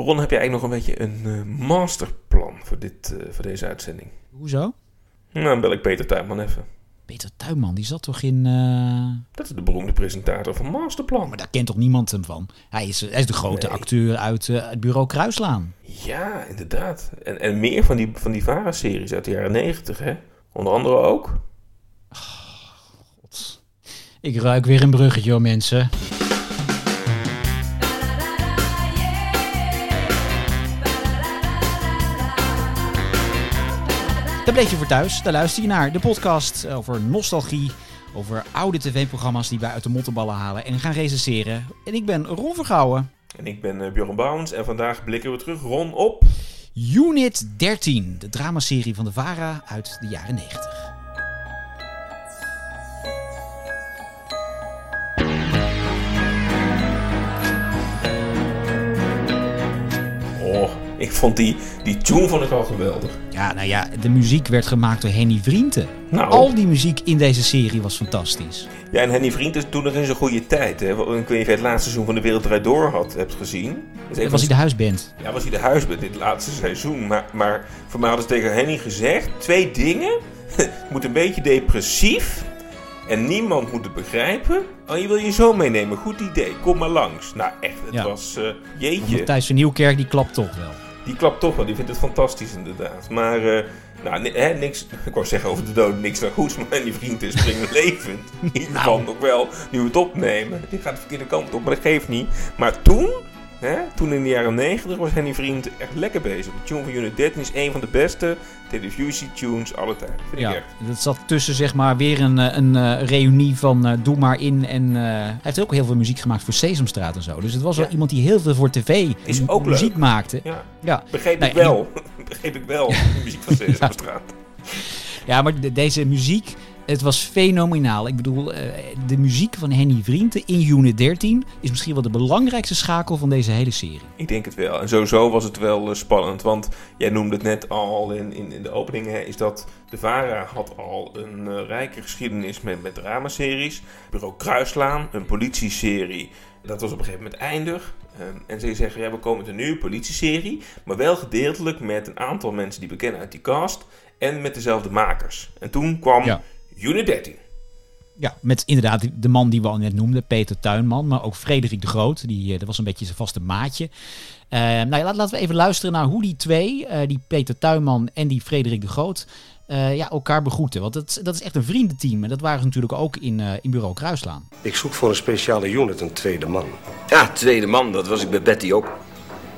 Ron, heb je eigenlijk nog een beetje een uh, masterplan voor, dit, uh, voor deze uitzending? Hoezo? Nou, dan bel ik Peter Tuinman even. Peter Tuinman, die zat toch in... Uh... Dat is de beroemde presentator van Masterplan. Maar daar kent toch niemand hem van? Hij is, hij is de grote nee. acteur uit het bureau Kruislaan. Ja, inderdaad. En, en meer van die, van die VARA-series uit de jaren negentig, hè? Onder andere ook. Oh, God. Ik ruik weer een bruggetje, hoor, mensen. Daar bleef je voor thuis. Daar luister je naar de podcast over nostalgie. Over oude tv-programma's die wij uit de mottenballen halen en gaan recenseren. En ik ben Ron Vergouwen. En ik ben uh, Bjorn Bouwens. En vandaag blikken we terug, Ron, op... Unit 13, de dramaserie van de VARA uit de jaren 90. Ik vond die, die tune vond ik al geweldig. Ja, nou ja, de muziek werd gemaakt door Henny Vrienden. Nou. Al die muziek in deze serie was fantastisch. Ja, en Henny Vriend is toen nog in zijn goede tijd. Hè? Ik weet niet of je het laatste seizoen van De Wereld Draait Door had, hebt gezien. Dat was hij de huisband. Ja, was hij de huisband dit laatste seizoen. Maar, maar voor mij hadden ze tegen Henny gezegd, twee dingen. Het moet een beetje depressief. En niemand moet het begrijpen. Oh, je wil je zo meenemen. Goed idee. Kom maar langs. Nou, echt. Het Ja. was... uh, jeetje. Matthijs van Nieuwkerk, die klapt toch wel. Die klapt toch wel. Die vindt het fantastisch inderdaad. Maar... eh, nou, hè, niks, ik wou zeggen over de dood, niks naar goeds, maar die vriend is springend levend. In ieder geval Nou. nog wel, nu we het opnemen. Dit gaat de verkeerde kant op, maar dat geeft niet. Maar toen, hè, toen in de jaren 90 was Henny Vriend echt lekker bezig. De tune van Unit 13 is een van de beste televisietunes aller tijden. Vind ik Ja, echt. dat zat tussen zeg maar weer een, eh, een eh, reunie van eh, Doe maar in. En hij heeft ook heel veel muziek gemaakt voor Sesamstraat en zo. Dus het was wel Ja. iemand die heel veel voor tv Is ook muziek leuk. maakte. Ja, Ja. begreep Nee, ik wel. begreep ik wel, de muziek van Sesamstraat. ja, maar de- deze muziek, het was fenomenaal. Ik bedoel, eh, de muziek van Henny Vrienden in Unit 13 is misschien wel de belangrijkste schakel van deze hele serie. Ik denk het wel. En sowieso was het wel eh, spannend. Want jij noemde het net al in, in, in de opening. Hè, is dat de VARA had al een eh, rijke geschiedenis met, met dramaseries. Bureau Kruislaan, een politieserie. Dat was op een gegeven moment eindig. Ehm, en ze zeggen, ja, we komen met een nieuwe politieserie. Maar wel gedeeltelijk met een aantal mensen die we kennen uit die cast. En met dezelfde makers. En toen kwam Ja. Unit 13. Ja, met inderdaad de man die we al net noemden, Peter Tuinman, maar ook Frederik de Groot. Die, eh, dat was een beetje zijn vaste maatje. Eh, nou ja, laten we even luisteren naar hoe die twee, eh, die Peter Tuinman en die Frederik de Groot, eh, ja, elkaar begroeten. Want dat, dat is echt een vriendenteam. En dat waren ze natuurlijk ook in, eh, in Bureau Kruislaan. Ik zoek voor een speciale unit een tweede man. Ja, tweede man, dat was ik bij Betty ook.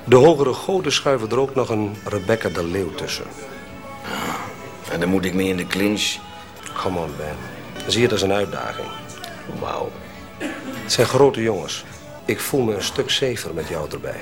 De hogere goden schuiven er ook nog een Rebecca de Leeuw tussen. En dan moet ik mee in de clinch. Come on, Ben. Zie je dat als een uitdaging. Wauw. Het zijn grote jongens. Ik voel me een stuk safer met jou erbij.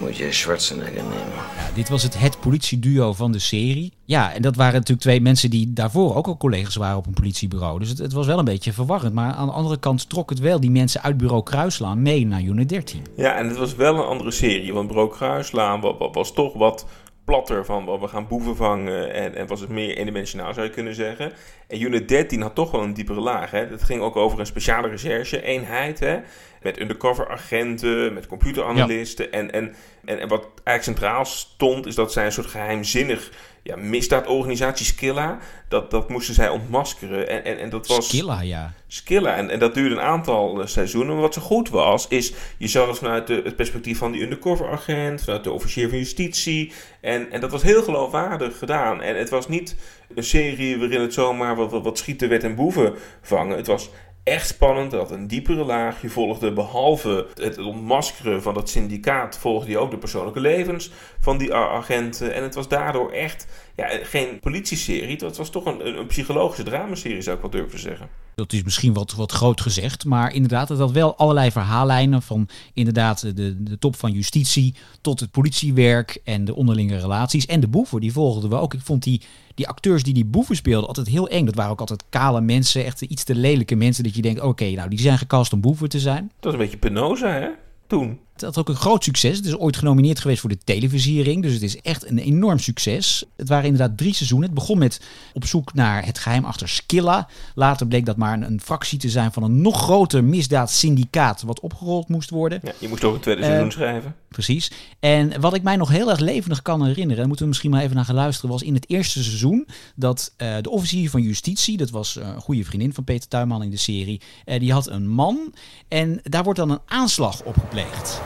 Moet je Schwarzenegger nemen. Ja, dit was het, het politieduo van de serie. Ja, en dat waren natuurlijk twee mensen die daarvoor ook al collega's waren op een politiebureau. Dus het, het was wel een beetje verwarrend. Maar aan de andere kant trok het wel die mensen uit Bureau Kruislaan mee naar Unit 13. Ja, en het was wel een andere serie. Want Bureau Kruislaan wa- wa- was toch wat platter van wel, we gaan boeven vangen. En, en was het meer eendimensionaal zou je kunnen zeggen. En Unit 13 had toch wel een diepere laag. Hè. Het ging ook over een speciale recherche-eenheid. Hè. Met undercover agenten, met computeranalisten. En, en, en, en wat eigenlijk centraal stond, is dat zij een soort geheimzinnig ja, misdaadorganisatie Skilla. Dat, dat moesten zij ontmaskeren. En, en, en dat was. Skilla, ja. Skilla. En, en dat duurde een aantal eh, seizoenen. Maar wat zo goed was, is je zag het vanuit de, het perspectief van die undercover agent, vanuit de officier van justitie. En, en dat was heel geloofwaardig gedaan. En het was niet een serie waarin het zomaar wat, wat, wat schieten werd en boeven vangen. Het was echt spannend. Had een diepere laag. Je volgde behalve het ontmaskeren van dat syndicaat, volgde je ook de persoonlijke levens van die agenten. En het was daardoor echt ja, geen politieserie. Het was toch een, een, psychologische dramaserie, zou ik wel durven zeggen. Dat is misschien wat, wat groot gezegd. Maar inderdaad, het had wel allerlei verhaallijnen. Van inderdaad de, de top van justitie tot het politiewerk en de onderlinge relaties. En de boeven, die volgden we ook. Ik vond die, die acteurs die die boeven speelden altijd heel eng. Dat waren ook altijd kale mensen, echt iets te lelijke mensen. Dat je denkt, oké, nou die zijn gecast om boeven te zijn. Het was een beetje Penosa, hè? Toen. Het had ook een groot succes. Het is ooit genomineerd geweest voor de televisiering. Dus het is echt een enorm succes. Het waren inderdaad drie seizoenen. Het begon met op zoek naar het geheim achter Skilla. Later bleek dat maar een, een fractie te zijn van een nog groter misdaadsyndicaat. wat opgerold moest worden. Ja, je moest ook een tweede Eh, seizoen schrijven. Precies. En wat ik mij nog heel erg levendig kan herinneren, daar moeten we misschien maar even naar gaan luisteren, was in het eerste seizoen dat eh, de officier van justitie, dat was eh, een goede vriendin van Peter Tuinman in de serie, eh, die had een man en daar wordt dan een aanslag op gepleegd.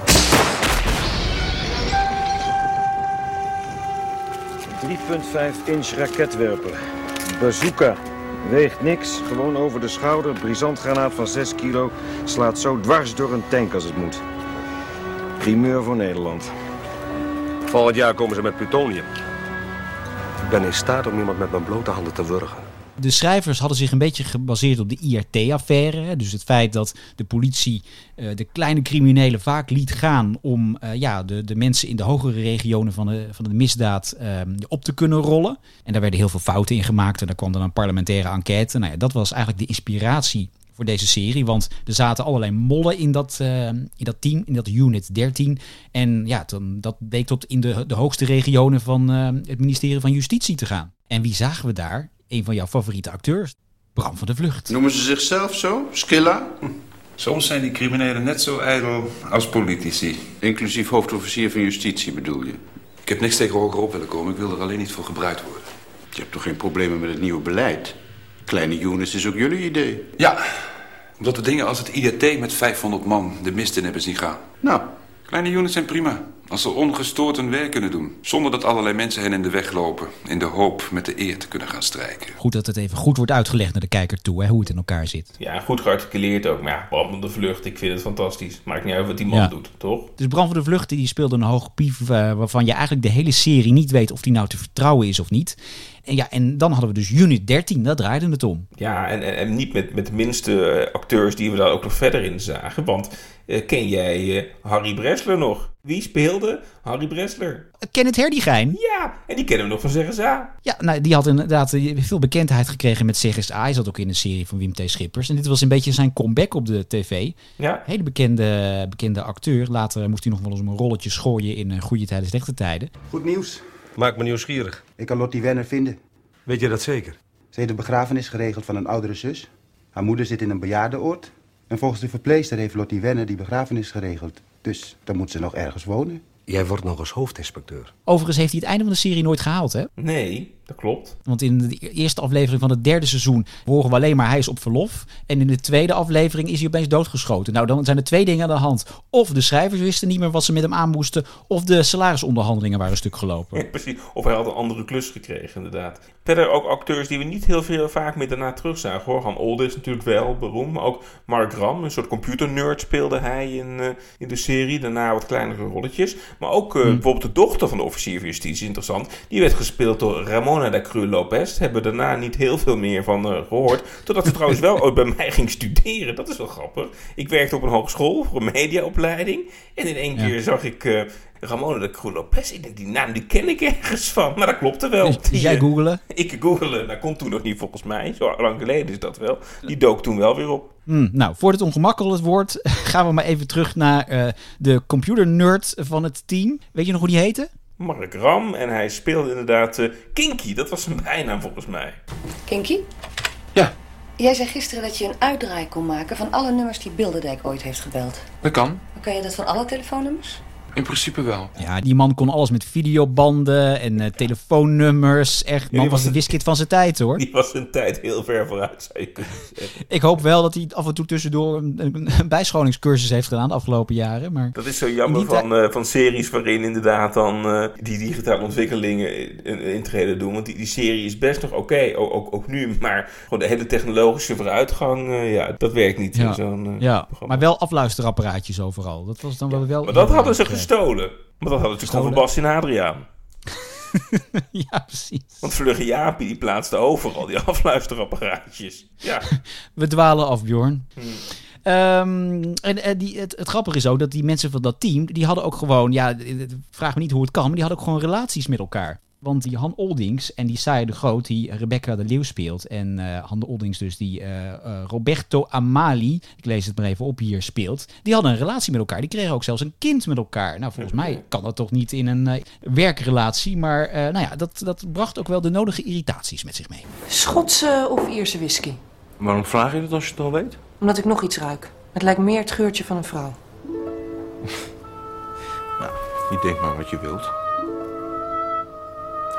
3,5 inch raketwerper. Bazooka. Weegt niks, gewoon over de schouder. Brisantgranaat van 6 kilo. Slaat zo dwars door een tank als het moet. Primeur voor Nederland. Volgend jaar komen ze met plutonium. Ik ben in staat om iemand met mijn blote handen te wurgen. De schrijvers hadden zich een beetje gebaseerd op de IRT-affaire. Dus het feit dat de politie eh, de kleine criminelen vaak liet gaan om eh, ja, de, de mensen in de hogere regionen van de, van de misdaad eh, op te kunnen rollen. En daar werden heel veel fouten in gemaakt en daar kwam dan een parlementaire enquête. Nou ja, dat was eigenlijk de inspiratie voor deze serie. Want er zaten allerlei mollen in dat, eh, in dat team, in dat unit 13. En ja, dan, dat bleek tot in de, de hoogste regionen van eh, het ministerie van Justitie te gaan. En wie zagen we daar? Een van jouw favoriete acteurs, Bram van de Vlucht. Noemen ze zichzelf zo? Skilla? Soms zijn die criminelen net zo ijdel als politici. Inclusief hoofdofficier van justitie bedoel je? Ik heb niks tegen hogerop willen komen. Ik wil er alleen niet voor gebruikt worden. Je hebt toch geen problemen met het nieuwe beleid? Kleine Younes is ook jullie idee. Ja, omdat we dingen als het IDT met 500 man de mist in hebben zien gaan. Nou, Kleine units zijn prima. Als ze ongestoord hun werk kunnen doen. Zonder dat allerlei mensen hen in de weg lopen. In de hoop met de eer te kunnen gaan strijken. Goed dat het even goed wordt uitgelegd naar de kijker toe, hè, hoe het in elkaar zit. Ja, goed gearticuleerd ook. Maar ja, Bram van de Vlucht, ik vind het fantastisch. Maakt niet uit wat die man Ja. doet, toch? Dus Bram van de Vlucht die speelde een hoog pief eh, waarvan je eigenlijk de hele serie niet weet of die nou te vertrouwen is of niet. En ja, en dan hadden we dus Unit 13, daar draaide het om. Ja, en, en, en niet met, met de minste eh, acteurs die we daar ook nog verder in zagen. Want eh, ken jij eh, Harry Bresler nog? Wie speelde Harry Bresler? Kenneth Herdigijn. Ja, en die kennen we nog van Zeggen Za. Ja, nou, die had inderdaad veel bekendheid gekregen met CSA. Hij zat ook in een serie van Wim T. Schippers. En dit was een beetje zijn comeback op de tv. Ja, Hele bekende, bekende acteur. Later moest hij nog wel eens een rolletje schooien in Goede Tijden, Slechte Tijden. Goed nieuws. Maak me nieuwsgierig. Ik kan Lottie Wenner vinden. Weet je dat zeker? Ze heeft de begrafenis geregeld van een oudere zus. Haar moeder zit in een bejaardenoord. En volgens de verpleegster heeft Lottie Wenner die begrafenis geregeld. Dus dan moet ze nog ergens wonen. Jij wordt nog eens hoofdinspecteur. Overigens heeft hij het einde van de serie nooit gehaald, hè? nee, dat klopt. Want in de eerste aflevering van het derde seizoen horen we alleen maar hij is op verlof. En in de tweede aflevering is hij opeens doodgeschoten. Nou, dan zijn er twee dingen aan de hand. Of de schrijvers wisten niet meer wat ze met hem aan moesten. Of de salarisonderhandelingen waren stuk gelopen. Ja, precies. Of hij had een andere klus gekregen, inderdaad. Verder ook acteurs die we niet heel veel vaak meer daarna terugzagen. Hoor. Han Olde is natuurlijk wel beroemd. Maar ook Mark Ram, een soort computernerd speelde hij in, eh, in de serie. Daarna wat kleinere rolletjes. Maar ook eh, bijvoorbeeld de dochter van de officier van justitie, interessant. Die werd gespeeld door Ramona da Cruz Lopez. Hebben we daarna niet heel veel meer van eh, gehoord. Totdat ze trouwens wel ooit bij mij ging studeren. Dat is wel grappig. Ik werkte op een hogeschool voor een mediaopleiding. En in één Ja. keer zag ik eh, Ramona de Cruz Lopez. Ik denk, die naam die ken ik ergens van. Maar dat klopte wel. Dus, Die, jij eh, googelen. Ik googelen. Dat kon toen nog niet volgens mij. Zo lang geleden is dat wel. Die dook toen wel weer op. Hmm, nou, voor het ongemakkelijk wordt, gaan we maar even terug naar eh, de computernerd van het team. Weet je nog hoe die heette? Mark Ram. En hij speelde inderdaad eh, Kinky. Dat was zijn bijnaam volgens mij. Kinky? Ja. Jij zei gisteren dat je een uitdraai kon maken van alle nummers die Bilderdijk ooit heeft gebeld. Dat kan. Kan je dat van alle telefoonnummers? In principe wel. Ja, die man kon alles met videobanden en eh, telefoonnummers. Echt, man die was was de wiskit van zijn tijd hoor. Die was zijn tijd heel ver vooruit, zou je kunnen zeggen. Ik hoop wel dat hij af en toe tussendoor een, een, een bijscholingscursus heeft gedaan de afgelopen jaren. Maar Dat is zo jammer van, eh, van series waarin inderdaad dan eh, die digitale ontwikkelingen in- in- intreden doen. Want die, die serie is best nog oké, ook, ook, ook nu. Maar gewoon de hele technologische vooruitgang, ja, dat werkt niet in zo'n eh, ja, programma. maar wel afluisterapparaatjes overal. Dat was dan wel wel. Maar dat hadden ze. Gestolen. Maar dat hadden ze gewoon van Bas en Adriaan. Ja, precies. Want Vlugge Jaapie die plaatste overal die afluisterapparaatjes. Ja, We dwalen af, Bjorn. Ehm, en en die, het, het grappige is ook dat die mensen van dat team, die hadden ook gewoon, ja, vraag me niet hoe het kan, maar die hadden ook gewoon relaties met elkaar. Want die Han Oldings en die Saia de Groot, die Rebecca de Leeuw speelt. En uh, Han de Oldings dus, die uh, uh, Roberto Amali, ik lees het maar even op hier, speelt. Die hadden een relatie met elkaar. Die kregen ook zelfs een kind met elkaar. Nou, volgens mij kan dat toch niet in een werkrelatie. Maar nou ja, dat, dat bracht ook wel de nodige irritaties met zich mee. Schotse of Ierse whisky? Waarom vraag je dat als je het al weet? Omdat ik nog iets ruik. Het lijkt meer het geurtje van een vrouw. nou, je denkt maar wat je wilt.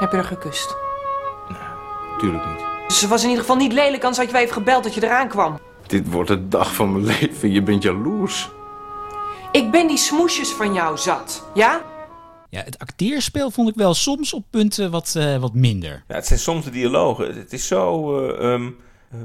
Heb je haar gekust? Nee, tuurlijk niet. Ze was in ieder geval niet lelijk, anders had je wel even gebeld dat je eraan kwam. Dit wordt de dag van mijn leven. Je bent jaloers. Ik ben die smoesjes van jou zat, ja? Ja, het acteerspel vond ik wel soms op punten wat, uh, wat minder. Ja, het zijn soms de dialogen. Het is zo uh, um,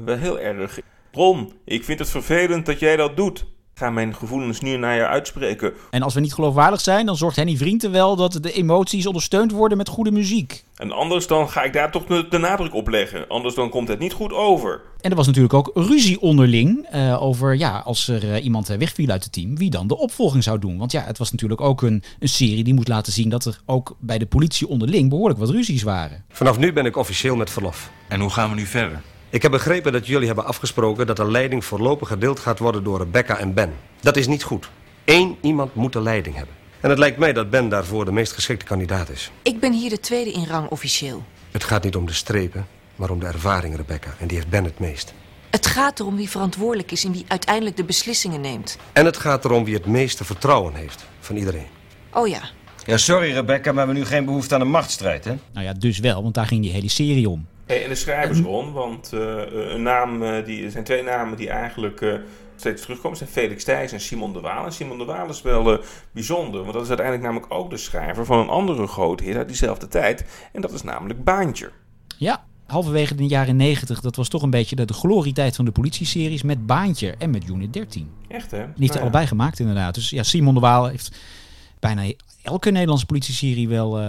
wel heel erg. Ron, ik vind het vervelend dat jij dat doet ga mijn gevoelens nu naar je uitspreken. En als we niet geloofwaardig zijn, dan zorgt Henny Vrienden wel dat de emoties ondersteund worden met goede muziek. En anders dan ga ik daar toch de nadruk op leggen. Anders dan komt het niet goed over. En er was natuurlijk ook ruzie onderling uh, over, ja, als er uh, iemand wegviel uit het team, wie dan de opvolging zou doen. Want ja, het was natuurlijk ook een, een serie die moest laten zien dat er ook bij de politie onderling behoorlijk wat ruzies waren. Vanaf nu ben ik officieel met verlof. En hoe gaan we nu verder? Ik heb begrepen dat jullie hebben afgesproken dat de leiding voorlopig gedeeld gaat worden door Rebecca en Ben. Dat is niet goed. Eén iemand moet de leiding hebben. En het lijkt mij dat Ben daarvoor de meest geschikte kandidaat is. Ik ben hier de tweede in rang officieel. Het gaat niet om de strepen, maar om de ervaring, Rebecca. En die heeft Ben het meest. Het gaat erom wie verantwoordelijk is en wie uiteindelijk de beslissingen neemt. En het gaat erom wie het meeste vertrouwen heeft van iedereen. Oh ja. Ja, sorry Rebecca, maar we hebben nu geen behoefte aan een machtsstrijd, hè? Nou ja, dus wel, want daar ging die hele serie om. Hey, en de schrijversron, want uh, een naam, uh, die, er zijn twee namen die eigenlijk uh, steeds terugkomen. zijn Felix Thijs en Simon de Waal. En Simon de Waal is wel bijzonder, want dat is uiteindelijk namelijk ook de schrijver van een andere grote hit uit diezelfde tijd. En dat is namelijk Baantje. Ja, halverwege de jaren 90, dat was toch een beetje de, de glorietijd van de politieseries met Baantje en met Unit 13. Echt hè? Die heeft er allebei gemaakt inderdaad. Dus ja, Simon de Waal heeft bijna elke Nederlandse politieserie wel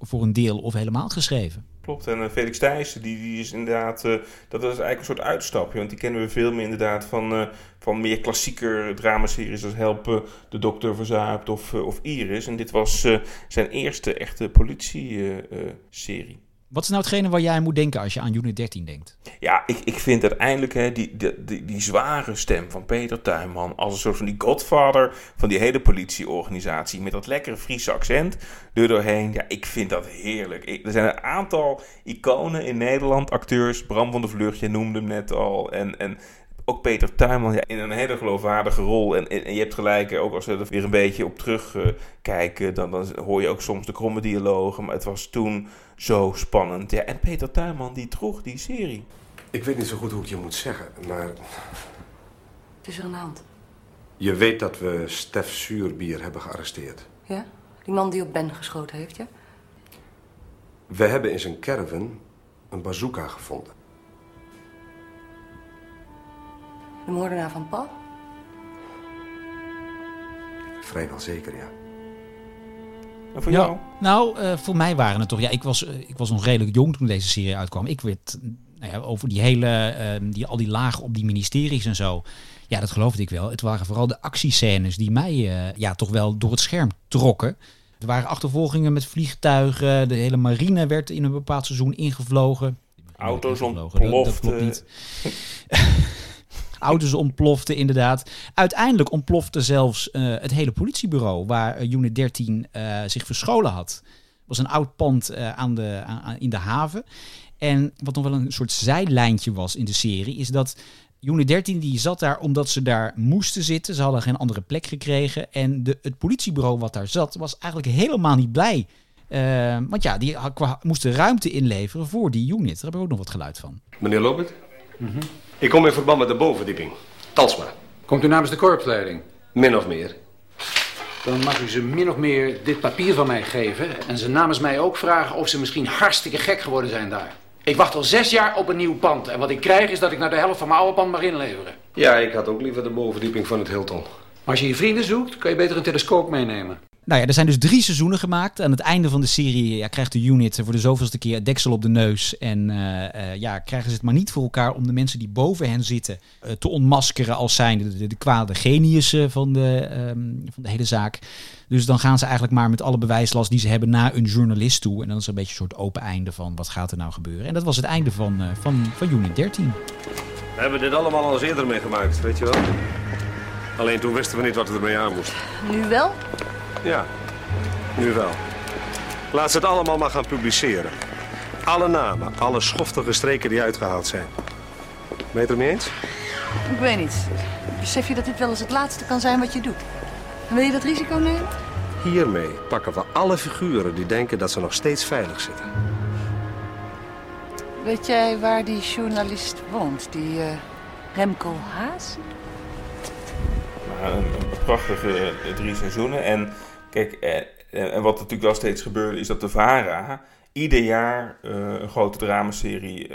voor een deel of helemaal geschreven. Klopt, en uh, Felix Thijssen, die, die is inderdaad, uh, dat is eigenlijk een soort uitstapje. Want die kennen we veel meer inderdaad van, uh, van meer klassieker dramaseries als Helpen, De Dokter Verzuipt of, of Iris. En dit was zijn eerste echte politie-serie. Wat is nou hetgene waar jij moet denken als je aan Unit 13 denkt? Ja, ik, ik vind uiteindelijk hè, die, die, die, zware stem van Peter Tuinman... als een soort van die godfather van die hele politieorganisatie... met dat lekkere Friese accent er doorheen. Ja, ik vind dat heerlijk. Er zijn een aantal iconen in Nederland, acteurs. Bram van der Vlucht, je noemde hem net al. En, en ook Peter Tuinman ja, in een hele geloofwaardige rol. En, en, en, je hebt gelijk, ook als we er weer een beetje op terugkijken... Uh, dan, dan hoor je ook soms de kromme dialogen. Maar het was toen zo spannend. Ja, en Peter Tuinman die droeg die serie. Ik weet niet zo goed hoe ik je moet zeggen, maar... Het is er aan de hand. Je weet dat we Stef Zuurbier hebben gearresteerd. Ja? Die man die op Ben geschoten heeft, ja? We hebben in zijn caravan een bazooka gevonden. De moordenaar van Paul? Vrijwel zeker, ja. En voor jou? Nou, uh, voor mij waren het toch... Ja, ik was, uh, ik was nog redelijk jong toen deze serie uitkwam. Ik werd nou ja, over die hele... Uh, die, al die lagen op die ministeries en zo... Ja, dat geloofde ik wel. Het waren vooral de actiescènes die mij ja, toch wel door het scherm trokken. Er waren achtervolgingen met vliegtuigen. De hele marine werd in een bepaald seizoen ingevlogen. Auto's ontploften. Dat, dat klopt niet. Auto's ontploften, inderdaad. Uiteindelijk ontplofte zelfs uh, het hele politiebureau waar uh, Unit 13 uh, zich verscholen had. Het was een oud pand aan de, aan, in de haven. En wat nog wel een soort zijlijntje was in de serie, is dat Unit 13 die zat daar omdat ze daar moesten zitten. Ze hadden geen andere plek gekregen. En de, het politiebureau wat daar zat, was eigenlijk helemaal niet blij. want ja, die moesten ruimte inleveren voor die unit. Daar heb ik ook nog wat geluid van. Meneer Lobert? Mm -hmm. Ik kom in verband met de bovenverdieping. Talsma. Komt u namens de korpsleiding? Min of meer. Dan mag u ze min of meer dit papier van mij geven. En ze namens mij ook vragen of ze misschien hartstikke gek geworden zijn daar. Ik wacht al zes jaar op een nieuw pand. En wat ik krijg is dat ik naar de helft van mijn oude pand mag inleveren. Ja, ik had ook liever de bovenverdieping van het Hilton. Maar als je je vrienden zoekt, kan je beter een telescoop meenemen. Nou ja, er zijn dus drie seizoenen gemaakt. Aan het einde van de serie ja, krijgt de unit voor de zoveelste keer het deksel op de neus. En uh, uh, ja, krijgen ze het maar niet voor elkaar om de mensen die boven hen zitten uh, te ontmaskeren als zijnde de, de, de kwade geniussen van de, um, van de hele zaak. Dus dan gaan ze eigenlijk maar met alle bewijslast die ze hebben naar een journalist toe. En dan is er een beetje een soort open einde van wat gaat er nou gebeuren. En dat was het einde van, van, van unit 13. We hebben dit allemaal al eens eerder meegemaakt, weet je wel. Alleen toen wisten we niet wat we ermee aan moesten. Nu wel? Ja, nu wel. Laat ze het allemaal maar gaan publiceren. Alle namen, alle schoftige streken die uitgehaald zijn. Ben je het er mee eens? Ik weet niet. Besef je dat dit wel eens het laatste kan zijn wat je doet? Wil je dat risico nemen? Hiermee pakken we alle figuren die denken dat ze nog steeds veilig zitten. Weet jij waar die journalist woont, die uh, Remco Haas? Nou, een, prachtige uh, drie seizoenen. En kijk, eh, en wat natuurlijk wel steeds gebeurde, is dat de VARA ieder jaar een grote dramaserie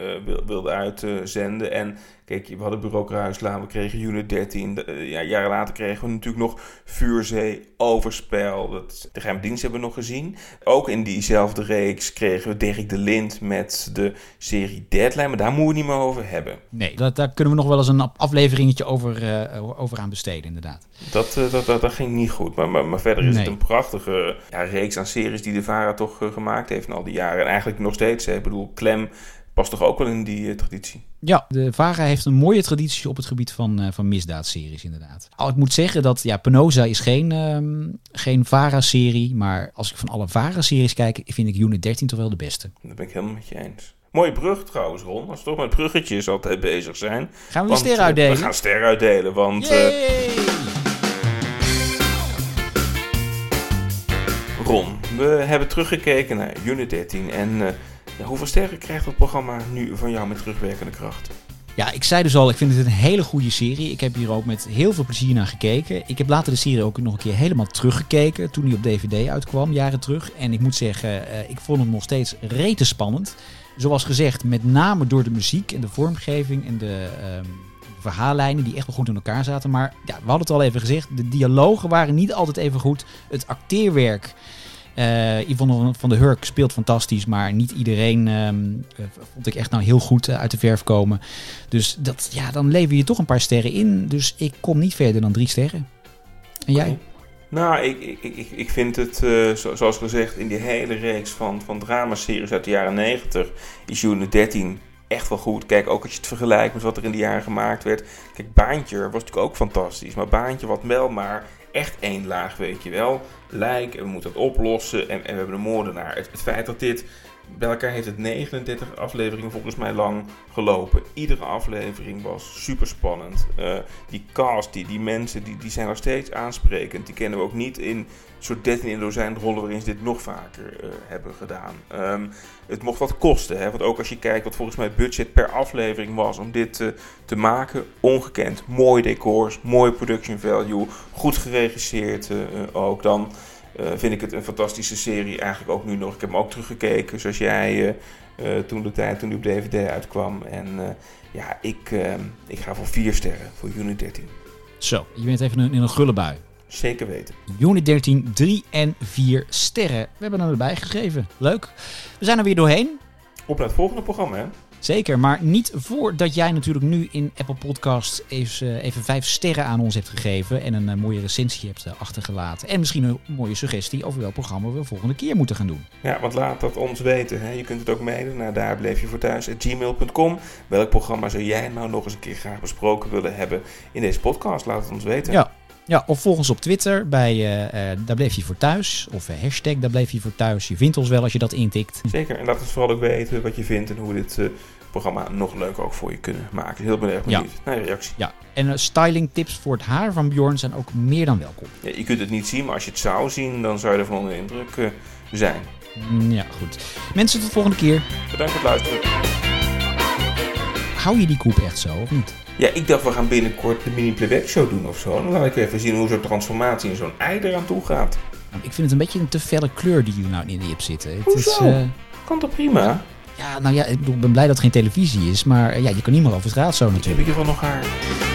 wilde uitzenden. en kijk, we hadden Bureau Kruislaan, we kregen Unit 13. De, uh, ja, jaren later kregen we natuurlijk nog Vuurzee, Overspel. Dat, de geheime dienst hebben we nog gezien. Ook in diezelfde reeks kregen we Dirk de Lind met de serie Deadline. Maar daar moeten we het niet meer over hebben. Nee, dat, daar kunnen we nog wel eens een afleveringetje over, over aan besteden, inderdaad. Dat, dat, dat, dat, ging niet goed. Maar, maar, maar verder is nee. het een prachtige ja, reeks aan series die de VARA toch gemaakt heeft in al die jaren. En eigenlijk nog steeds. Hè. Ik bedoel, Clem past toch ook wel in die uh, traditie? Ja, de VARA heeft een mooie traditie op het gebied van, uh, van misdaadseries inderdaad. Al ik moet zeggen dat, ja, Penosa is geen, um, geen VARA-serie. Maar als ik van alle VARA-series kijk, vind ik Unit 13 toch wel de beste. Dat ben ik helemaal met je eens. Mooie brug trouwens, Ron. Als we toch met bruggetjes altijd bezig zijn. Gaan we een ster uitdelen? Uh, we gaan ster uitdelen, want... Ron, we hebben teruggekeken naar Unit 13 en ja, hoeveel sterren krijgt het programma nu van jou met terugwerkende kracht? Ja, ik zei dus al, ik vind het een hele goede serie. Ik heb hier ook met heel veel plezier naar gekeken. Ik heb later de serie ook nog een keer helemaal teruggekeken toen die op DVD uitkwam, jaren terug. En ik moet zeggen, uh, ik vond hem nog steeds rete spannend. Zoals gezegd, met name door de muziek en de vormgeving en de... Um, verhaallijnen die echt wel goed in elkaar zaten. Maar ja, we hadden het al even gezegd, de dialogen waren niet altijd even goed. Het acteerwerk, uh, Yvonne van der Hurk speelt fantastisch, maar niet iedereen um, uh, vond ik echt nou heel goed uh, uit de verf komen. Dus dat, ja, dan lever je toch een paar sterren in. Dus ik kom niet verder dan drie sterren. En jij? Nou, ik, ik, ik, ik vind het, zo, zoals gezegd, in die hele reeks van, van dramaseries uit de jaren 90 is Unit 13 echt wel goed. Kijk, ook als je het vergelijkt met wat er in die jaren gemaakt werd. Kijk, Baantje was natuurlijk ook fantastisch. Maar Baantje wat wel maar echt één laag, weet je wel. Lijk, en we moeten het oplossen en, en we hebben een moordenaar. Het, het feit dat dit... Bij elkaar heeft het 39 afleveringen volgens mij lang gelopen. Iedere aflevering was super spannend. Uh, die cast, die, die mensen, die, die zijn nog steeds aansprekend. Die kennen we ook niet in soort 13 in dozijn rollen waarin ze dit nog vaker uh, hebben gedaan. Um, het mocht wat kosten, hè? want ook als je kijkt wat volgens mij het budget per aflevering was om dit uh, te maken, ongekend. Mooie decors, mooie production value, goed geregisseerd ook. Dan vind ik het een fantastische serie eigenlijk ook nu nog. Ik heb hem ook teruggekeken zoals jij toen de tijd, toen die op DVD uitkwam. En ja, ik, ik ga voor vier sterren voor Unit 13. Zo, je bent even in een gulle bui. Zeker weten. Unit 13, 3 en 4 sterren. We hebben hem erbij gegeven. Leuk. We zijn er weer doorheen. Op naar het volgende programma, hè? Zeker, maar niet voordat jij natuurlijk nu in Apple Podcasts even, even vijf sterren aan ons hebt gegeven en een uh, mooie recensie hebt uh, achtergelaten. En misschien een mooie suggestie over welk programma we volgende keer moeten gaan doen. Ja, want laat dat ons weten. Hè. Je kunt het ook mailen naar daar bleef je voor thuis gmail.com. Welk programma zou jij nou nog eens een keer graag besproken willen hebben in deze podcast? Laat het ons weten. Ja. Ja, of volg ons op Twitter bij uh, Daar bleef je voor thuis. Of uh, hashtag Daar bleef je voor thuis. Je vindt ons wel als je dat intikt. Zeker, en laat het vooral ook weten wat je vindt en hoe we dit programma nog leuker ook voor je kunnen maken. Heel erg benieuwd ja. naar je reactie. Ja, en styling tips voor het haar van Bjorn zijn ook meer dan welkom. Ja, je kunt het niet zien, maar als je het zou zien, dan zou je er van onder de indruk zijn. Ja, goed. Mensen, tot de volgende keer. Bedankt voor het luisteren. Hou je die koep echt zo, of niet? Ja, ik dacht we gaan binnenkort de mini-playback show doen of zo. Dan laat ik even zien hoe zo'n transformatie in zo'n ei eraan toe gaat. Ik vind het een beetje een te felle kleur die je nou in die hebt zitten. Het Hoezo? is, uh... Kan toch prima? Ja, nou ja, ik ben blij dat het geen televisie is. Maar uh, ja, je kan niet meer over straat zo natuurlijk. Ik heb ieder geval nog haar.